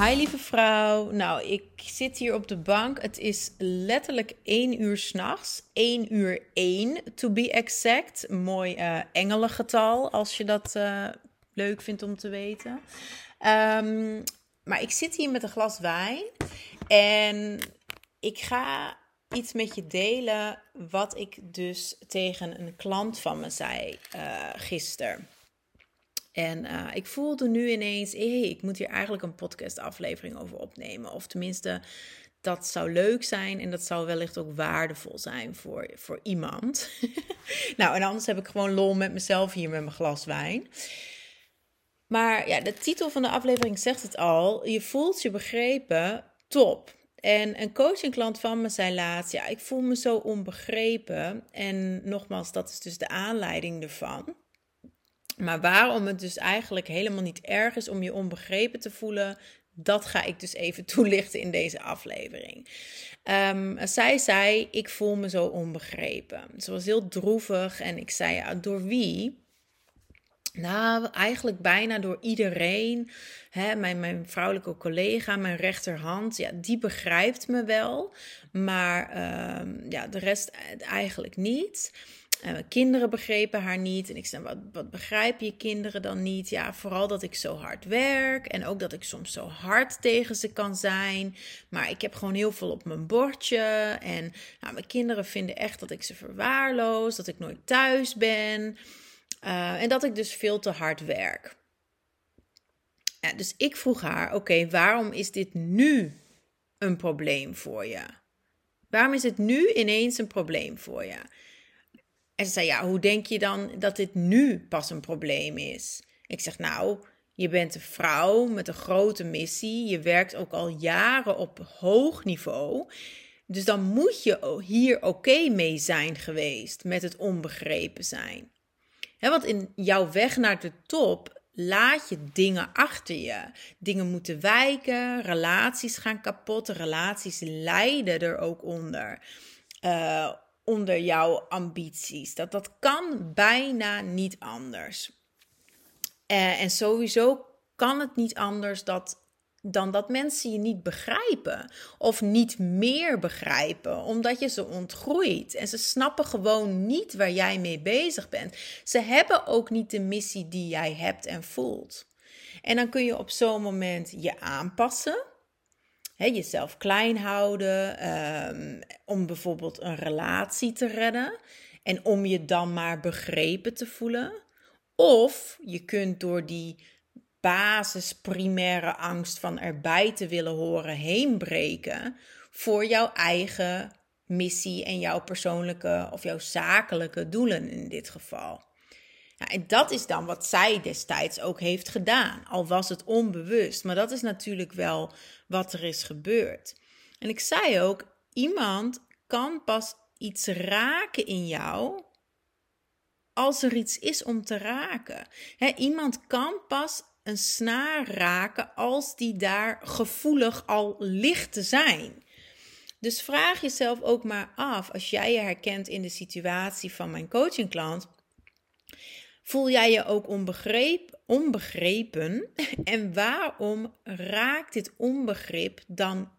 Hi lieve vrouw. Nou, ik zit hier op de bank. Het is letterlijk 1 uur s'nachts. 1 uur 1, to be exact. Mooi uh, engelengetal, als je dat uh, leuk vindt om te weten. Um, maar ik zit hier met een glas wijn. En ik ga iets met je delen wat ik dus tegen een klant van me zei uh, gisteren. En uh, ik voelde nu ineens, ik moet hier eigenlijk een podcastaflevering over opnemen. Of tenminste, dat zou leuk zijn en dat zou wellicht ook waardevol zijn voor, voor iemand. nou, en anders heb ik gewoon lol met mezelf hier met mijn glas wijn. Maar ja, de titel van de aflevering zegt het al. Je voelt je begrepen, top. En een coachingklant van me zei laatst: Ja, ik voel me zo onbegrepen. En nogmaals, dat is dus de aanleiding ervan. Maar waarom het dus eigenlijk helemaal niet erg is om je onbegrepen te voelen, dat ga ik dus even toelichten in deze aflevering. Um, zij zei: Ik voel me zo onbegrepen. Ze was heel droevig en ik zei: Door wie? Nou, eigenlijk bijna door iedereen. Hè, mijn, mijn vrouwelijke collega, mijn rechterhand, ja, die begrijpt me wel. Maar uh, ja, de rest eigenlijk niet. Uh, kinderen begrepen haar niet. En ik zei, wat, wat begrijpen je kinderen dan niet? Ja, vooral dat ik zo hard werk. En ook dat ik soms zo hard tegen ze kan zijn. Maar ik heb gewoon heel veel op mijn bordje. En nou, mijn kinderen vinden echt dat ik ze verwaarloos. Dat ik nooit thuis ben. Uh, en dat ik dus veel te hard werk. Dus ik vroeg haar: Oké, waarom is dit nu een probleem voor je? Waarom is het nu ineens een probleem voor je? En ze zei: Ja, hoe denk je dan dat dit nu pas een probleem is? Ik zeg: Nou, je bent een vrouw met een grote missie. Je werkt ook al jaren op hoog niveau. Dus dan moet je hier oké mee zijn geweest met het onbegrepen zijn. Want in jouw weg naar de top laat je dingen achter je. Dingen moeten wijken, relaties gaan kapot, relaties lijden er ook onder. Uh, onder jouw ambities. Dat, dat kan bijna niet anders. Uh, en sowieso kan het niet anders dat dan dat mensen je niet begrijpen of niet meer begrijpen, omdat je ze ontgroeit en ze snappen gewoon niet waar jij mee bezig bent. Ze hebben ook niet de missie die jij hebt en voelt. En dan kun je op zo'n moment je aanpassen, jezelf klein houden, um, om bijvoorbeeld een relatie te redden en om je dan maar begrepen te voelen. Of je kunt door die basis primaire angst van erbij te willen horen heen breken voor jouw eigen missie en jouw persoonlijke of jouw zakelijke doelen in dit geval. En dat is dan wat zij destijds ook heeft gedaan, al was het onbewust, maar dat is natuurlijk wel wat er is gebeurd. En ik zei ook, iemand kan pas iets raken in jou als er iets is om te raken. iemand kan pas een snaar raken als die daar gevoelig al ligt te zijn. Dus vraag jezelf ook maar af, als jij je herkent in de situatie van mijn coachingklant, voel jij je ook onbegreep, onbegrepen? En waarom raakt dit onbegrip dan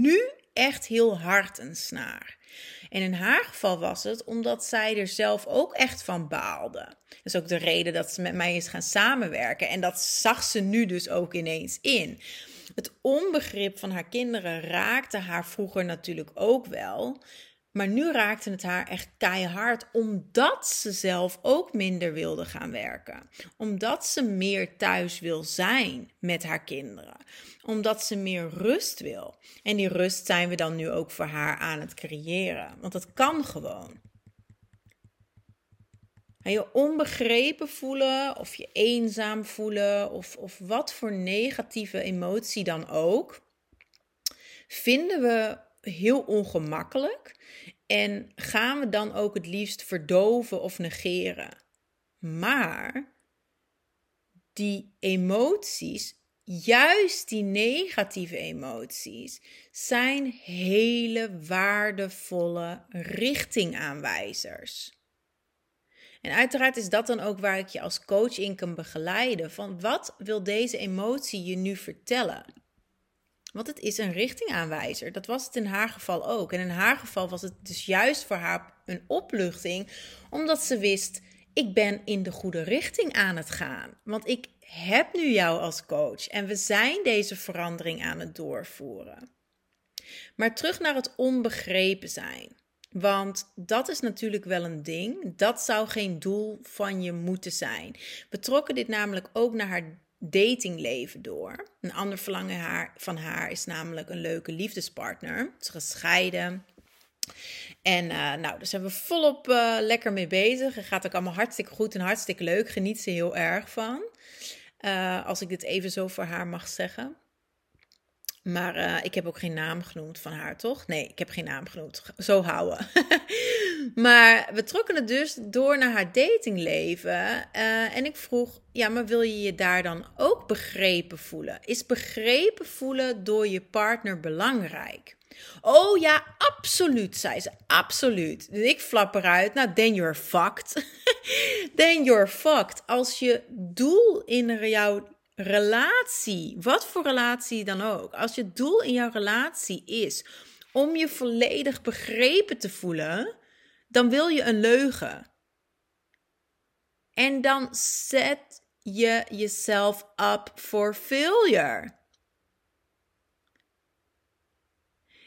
nu echt heel hard een snaar? En in haar geval was het omdat zij er zelf ook echt van baalde. Dat is ook de reden dat ze met mij is gaan samenwerken. En dat zag ze nu dus ook ineens in. Het onbegrip van haar kinderen raakte haar vroeger natuurlijk ook wel. Maar nu raakte het haar echt keihard omdat ze zelf ook minder wilde gaan werken. Omdat ze meer thuis wil zijn met haar kinderen. Omdat ze meer rust wil. En die rust zijn we dan nu ook voor haar aan het creëren. Want dat kan gewoon. Je onbegrepen voelen of je eenzaam voelen of, of wat voor negatieve emotie dan ook, vinden we heel ongemakkelijk En gaan we dan ook het liefst verdoven of negeren? Maar die emoties, juist die negatieve emoties, zijn hele waardevolle richtingaanwijzers. En uiteraard is dat dan ook waar ik je als coach in kan begeleiden. Van wat wil deze emotie je nu vertellen? Want het is een richtingaanwijzer. Dat was het in haar geval ook. En in haar geval was het dus juist voor haar een opluchting, omdat ze wist: ik ben in de goede richting aan het gaan. Want ik heb nu jou als coach en we zijn deze verandering aan het doorvoeren. Maar terug naar het onbegrepen zijn. Want dat is natuurlijk wel een ding. Dat zou geen doel van je moeten zijn. We trokken dit namelijk ook naar haar datingleven door. Een ander verlangen van haar is namelijk een leuke liefdespartner. Ze is gescheiden. En uh, nou, daar zijn we volop uh, lekker mee bezig. Het gaat ook allemaal hartstikke goed en hartstikke leuk. Geniet ze heel erg van. Uh, als ik dit even zo voor haar mag zeggen. Maar uh, ik heb ook geen naam genoemd van haar, toch? Nee, ik heb geen naam genoemd. Zo houden. maar we trokken het dus door naar haar datingleven. Uh, en ik vroeg, ja, maar wil je je daar dan ook begrepen voelen? Is begrepen voelen door je partner belangrijk? Oh ja, absoluut, zei ze. Absoluut. Dus ik flap eruit. Nou, then you're fucked. then you're fucked. Als je doel in jouw relatie, wat voor relatie dan ook, als je doel in jouw relatie is om je volledig begrepen te voelen, dan wil je een leugen. En dan zet je jezelf up for failure.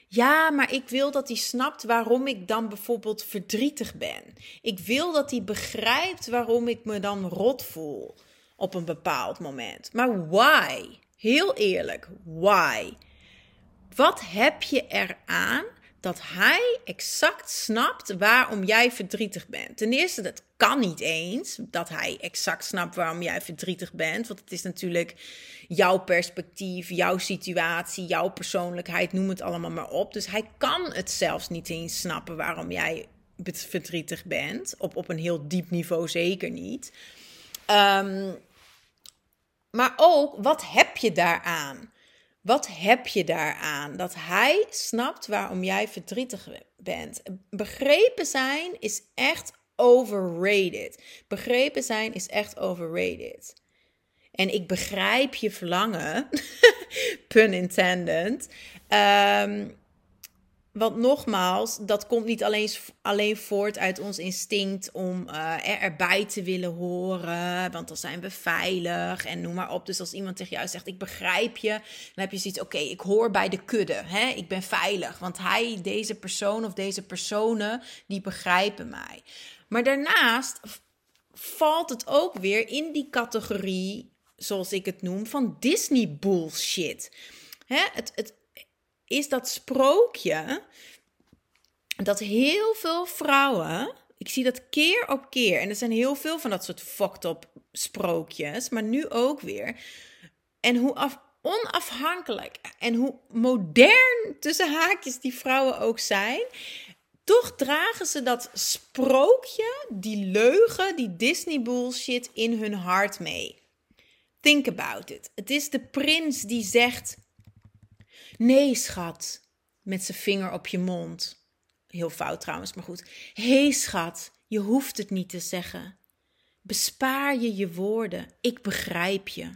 Ja, maar ik wil dat hij snapt waarom ik dan bijvoorbeeld verdrietig ben. Ik wil dat hij begrijpt waarom ik me dan rot voel op een bepaald moment. Maar why? Heel eerlijk, why? Wat heb je eraan dat hij exact snapt waarom jij verdrietig bent? Ten eerste, dat kan niet eens dat hij exact snapt waarom jij verdrietig bent. Want het is natuurlijk jouw perspectief, jouw situatie, jouw persoonlijkheid, noem het allemaal maar op. Dus hij kan het zelfs niet eens snappen waarom jij verdrietig bent. Op, op een heel diep niveau zeker niet. Um, maar ook, wat heb je daaraan? Wat heb je daaraan? Dat hij snapt waarom jij verdrietig bent. Begrepen zijn is echt overrated. Begrepen zijn is echt overrated. En ik begrijp je verlangen, pun intended. Um, want nogmaals, dat komt niet alleen, alleen voort uit ons instinct om uh, erbij te willen horen. Want dan zijn we veilig en noem maar op. Dus als iemand tegen jou zegt: Ik begrijp je, dan heb je zoiets: Oké, ik hoor bij de kudde. Hè? Ik ben veilig. Want hij, deze persoon of deze personen, die begrijpen mij. Maar daarnaast valt het ook weer in die categorie, zoals ik het noem, van Disney bullshit. Hè? Het, het, is dat sprookje dat heel veel vrouwen, ik zie dat keer op keer, en er zijn heel veel van dat soort fucked up sprookjes, maar nu ook weer. En hoe af, onafhankelijk en hoe modern tussen haakjes die vrouwen ook zijn, toch dragen ze dat sprookje, die leugen, die Disney bullshit in hun hart mee. Think about it. Het is de prins die zegt: Nee, schat. Met zijn vinger op je mond. Heel fout trouwens, maar goed. Hé, hey, schat, je hoeft het niet te zeggen. Bespaar je je woorden. Ik begrijp je.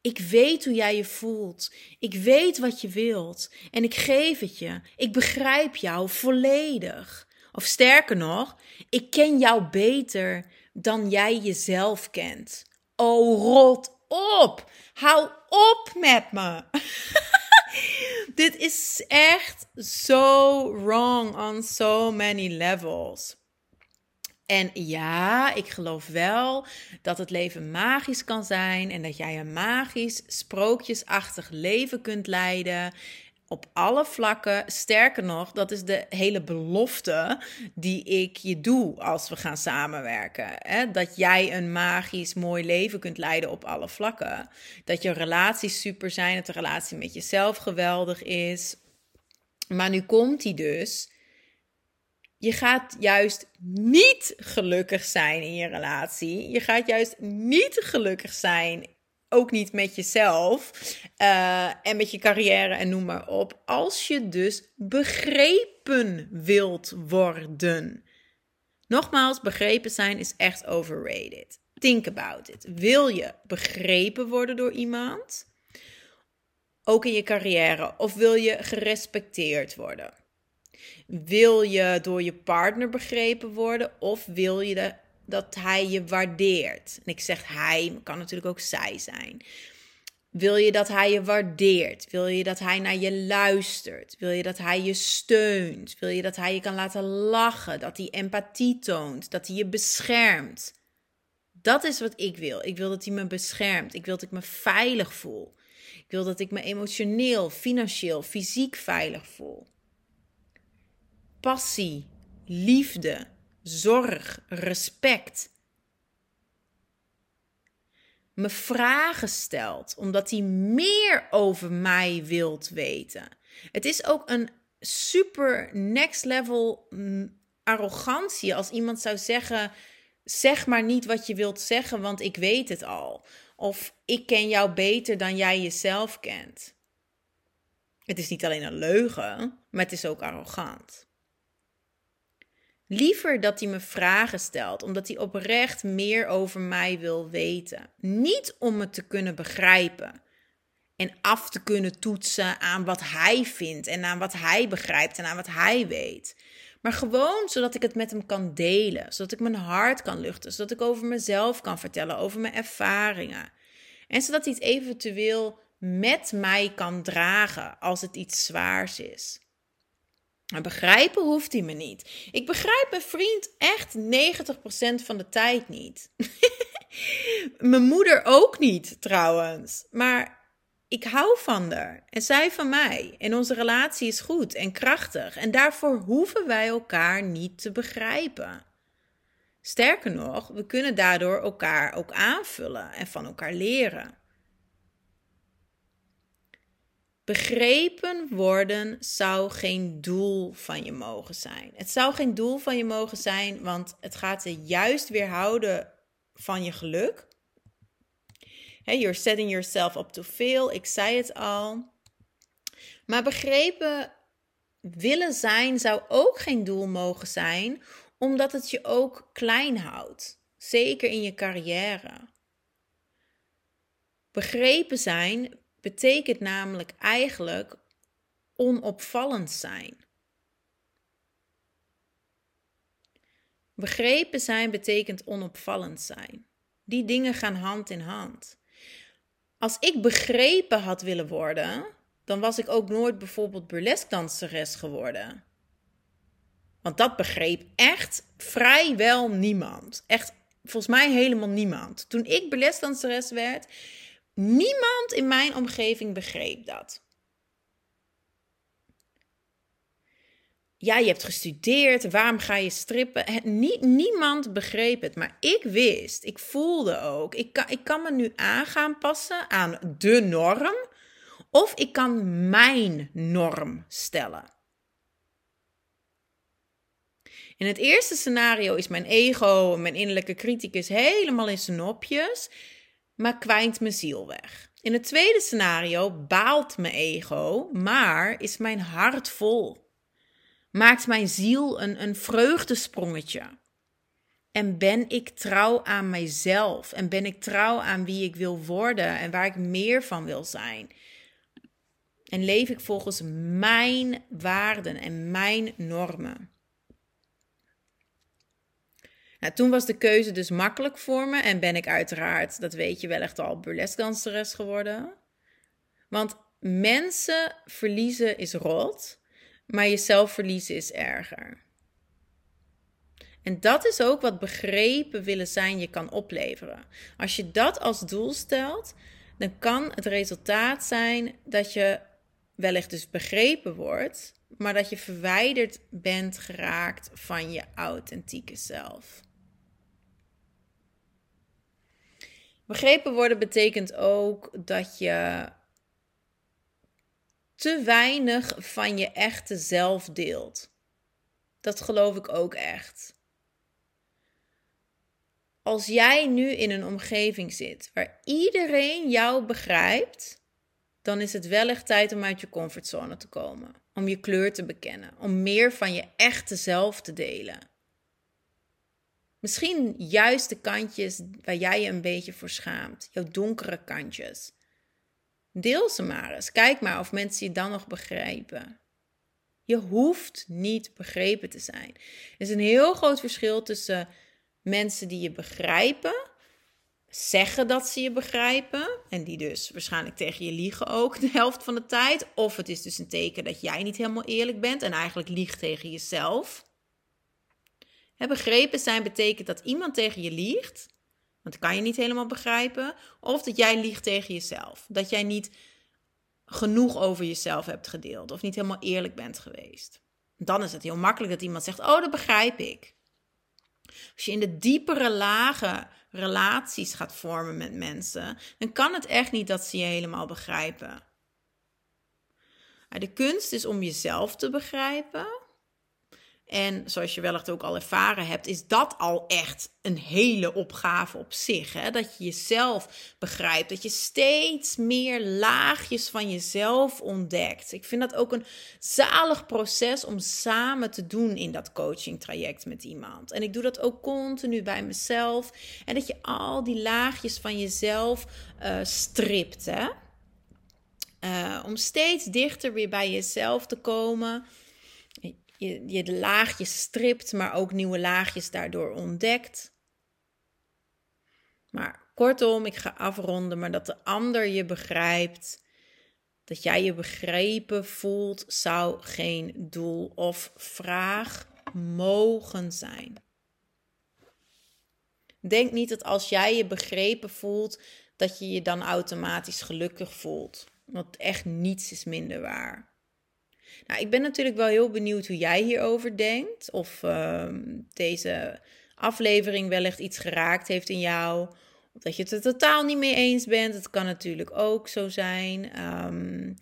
Ik weet hoe jij je voelt. Ik weet wat je wilt. En ik geef het je. Ik begrijp jou volledig. Of sterker nog, ik ken jou beter dan jij jezelf kent. Oh, rot op! Hou op met me! Dit is echt zo wrong on so many levels. En ja, ik geloof wel dat het leven magisch kan zijn en dat jij een magisch, sprookjesachtig leven kunt leiden op alle vlakken. Sterker nog, dat is de hele belofte die ik je doe als we gaan samenwerken. Hè? Dat jij een magisch, mooi leven kunt leiden op alle vlakken. Dat je relaties super zijn, dat de relatie met jezelf geweldig is. Maar nu komt hij dus. je gaat juist niet gelukkig zijn in je relatie. Je gaat juist niet gelukkig zijn, ook niet met jezelf uh, en met je carrière en noem maar op, als je dus begrepen wilt worden. Nogmaals, begrepen zijn is echt overrated. Think about it. Wil je begrepen worden door iemand? Ook in je carrière. Of wil je gerespecteerd worden? Wil je door je partner begrepen worden? Of wil je de, dat hij je waardeert? En ik zeg hij, kan natuurlijk ook zij zijn. Wil je dat hij je waardeert? Wil je dat hij naar je luistert? Wil je dat hij je steunt? Wil je dat hij je kan laten lachen? Dat hij empathie toont? Dat hij je beschermt? Dat is wat ik wil. Ik wil dat hij me beschermt. Ik wil dat ik me veilig voel. Ik wil dat ik me emotioneel, financieel, fysiek veilig voel. Passie, liefde, zorg, respect. Me vragen stelt omdat hij meer over mij wilt weten. Het is ook een super next level mm, arrogantie als iemand zou zeggen zeg maar niet wat je wilt zeggen, want ik weet het al. Of ik ken jou beter dan jij jezelf kent. Het is niet alleen een leugen, maar het is ook arrogant. Liever dat hij me vragen stelt, omdat hij oprecht meer over mij wil weten. Niet om me te kunnen begrijpen en af te kunnen toetsen aan wat hij vindt en aan wat hij begrijpt en aan wat hij weet. Maar gewoon zodat ik het met hem kan delen. Zodat ik mijn hart kan luchten. Zodat ik over mezelf kan vertellen. Over mijn ervaringen. En zodat hij het eventueel met mij kan dragen als het iets zwaars is. Maar begrijpen hoeft hij me niet. Ik begrijp mijn vriend echt 90% van de tijd niet. mijn moeder ook niet, trouwens. Maar ik hou van haar en zij van mij. En onze relatie is goed en krachtig. En daarvoor hoeven wij elkaar niet te begrijpen. Sterker nog, we kunnen daardoor elkaar ook aanvullen en van elkaar leren. Begrepen worden zou geen doel van je mogen zijn. Het zou geen doel van je mogen zijn, want het gaat je juist weerhouden van je geluk Hey, you're setting yourself up to fail. Ik zei het al. Maar begrepen willen zijn zou ook geen doel mogen zijn, omdat het je ook klein houdt. Zeker in je carrière. Begrepen zijn betekent namelijk eigenlijk onopvallend zijn. Begrepen zijn betekent onopvallend zijn. Die dingen gaan hand in hand. Als ik begrepen had willen worden, dan was ik ook nooit bijvoorbeeld burlesque geworden. Want dat begreep echt vrijwel niemand. Echt volgens mij helemaal niemand. Toen ik burlesque werd, niemand in mijn omgeving begreep dat. ja, je hebt gestudeerd, waarom ga je strippen? niemand begreep het, maar ik wist, ik voelde ook, ik kan, ik kan me nu aan gaan passen aan de norm, of ik kan mijn norm stellen. In het eerste scenario is mijn ego, mijn innerlijke criticus helemaal in zijn nopjes, maar kwijnt mijn ziel weg. In het tweede scenario baalt mijn ego, maar is mijn hart vol maakt mijn ziel een, een vreugdesprongetje. En ben ik trouw aan mijzelf? En ben ik trouw aan wie ik wil worden en waar ik meer van wil zijn? En leef ik volgens mijn waarden en mijn normen? Nou, toen was de keuze dus makkelijk voor me en ben ik uiteraard, dat weet je wel echt al, burlesdanseres geworden. Want mensen verliezen is rot maar jezelf verliezen is erger. En dat is ook wat begrepen willen zijn je kan opleveren. Als je dat als doel stelt, dan kan het resultaat zijn dat je wellicht dus begrepen wordt, maar dat je verwijderd bent geraakt van je authentieke zelf. Begrepen worden betekent ook dat je te weinig van je echte zelf deelt. Dat geloof ik ook echt. Als jij nu in een omgeving zit waar iedereen jou begrijpt, dan is het wel echt tijd om uit je comfortzone te komen. Om je kleur te bekennen. Om meer van je echte zelf te delen. Misschien juist de kantjes waar jij je een beetje voor schaamt. Jouw donkere kantjes. Deel ze maar eens. Kijk maar of mensen je dan nog begrijpen. Je hoeft niet begrepen te zijn. Er is een heel groot verschil tussen mensen die je begrijpen, zeggen dat ze je begrijpen, en die dus waarschijnlijk tegen je liegen ook de helft van de tijd. Of het is dus een teken dat jij niet helemaal eerlijk bent en eigenlijk liegt tegen jezelf. Begrepen zijn betekent dat iemand tegen je liegt, want dat kan je niet helemaal begrijpen. Of dat jij liegt tegen jezelf. Dat jij niet genoeg over jezelf hebt gedeeld of niet helemaal eerlijk bent geweest. Dan is het heel makkelijk dat iemand zegt: Oh, dat begrijp ik. Als je in de diepere lagen relaties gaat vormen met mensen, dan kan het echt niet dat ze je helemaal begrijpen. De kunst is om jezelf te begrijpen en zoals je wellicht ook al ervaren hebt, is dat al echt een hele opgave op zich. Hè? Dat je jezelf begrijpt, dat je steeds meer laagjes van jezelf ontdekt. Ik vind dat ook een zalig proces om samen te doen in dat coaching traject met iemand. En ik doe dat ook continu bij mezelf. En dat je al die laagjes van jezelf uh, stript. Hè? Uh, om steeds dichter weer bij jezelf te komen je, je de laagjes stript, maar ook nieuwe laagjes daardoor ontdekt. Maar kortom, ik ga afronden, maar dat de ander je begrijpt, dat jij je begrepen voelt, zou geen doel of vraag mogen zijn. Denk niet dat als jij je begrepen voelt, dat je je dan automatisch gelukkig voelt. Want echt niets is minder waar. Nou, ik ben natuurlijk wel heel benieuwd hoe jij hierover denkt. Of uh, deze aflevering wellicht iets geraakt heeft in jou. Of dat je het er totaal niet mee eens bent. Dat kan natuurlijk ook zo zijn. Um,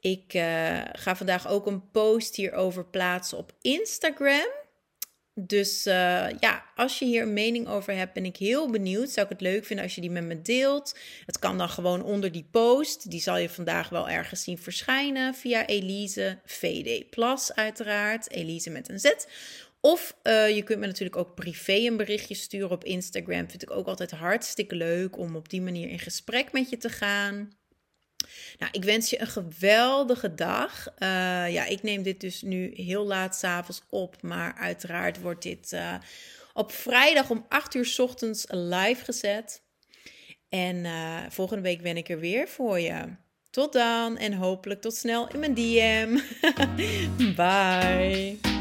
ik uh, ga vandaag ook een post hierover plaatsen op Instagram. Dus uh, ja, als je hier een mening over hebt, ben ik heel benieuwd. Zou ik het leuk vinden als je die met me deelt. Het kan dan gewoon onder die post. Die zal je vandaag wel ergens zien verschijnen via Elise VD Plus uiteraard. Elise met een Z. Of uh, je kunt me natuurlijk ook privé een berichtje sturen op Instagram. Vind ik ook altijd hartstikke leuk om op die manier in gesprek met je te gaan. Nou, ik wens je een geweldige dag. Uh, ja, ik neem dit dus nu heel laat s'avonds op, maar uiteraard wordt dit uh, op vrijdag om 8 uur s ochtends live gezet. En uh, volgende week ben ik er weer voor je. Tot dan en hopelijk tot snel in mijn DM. Bye.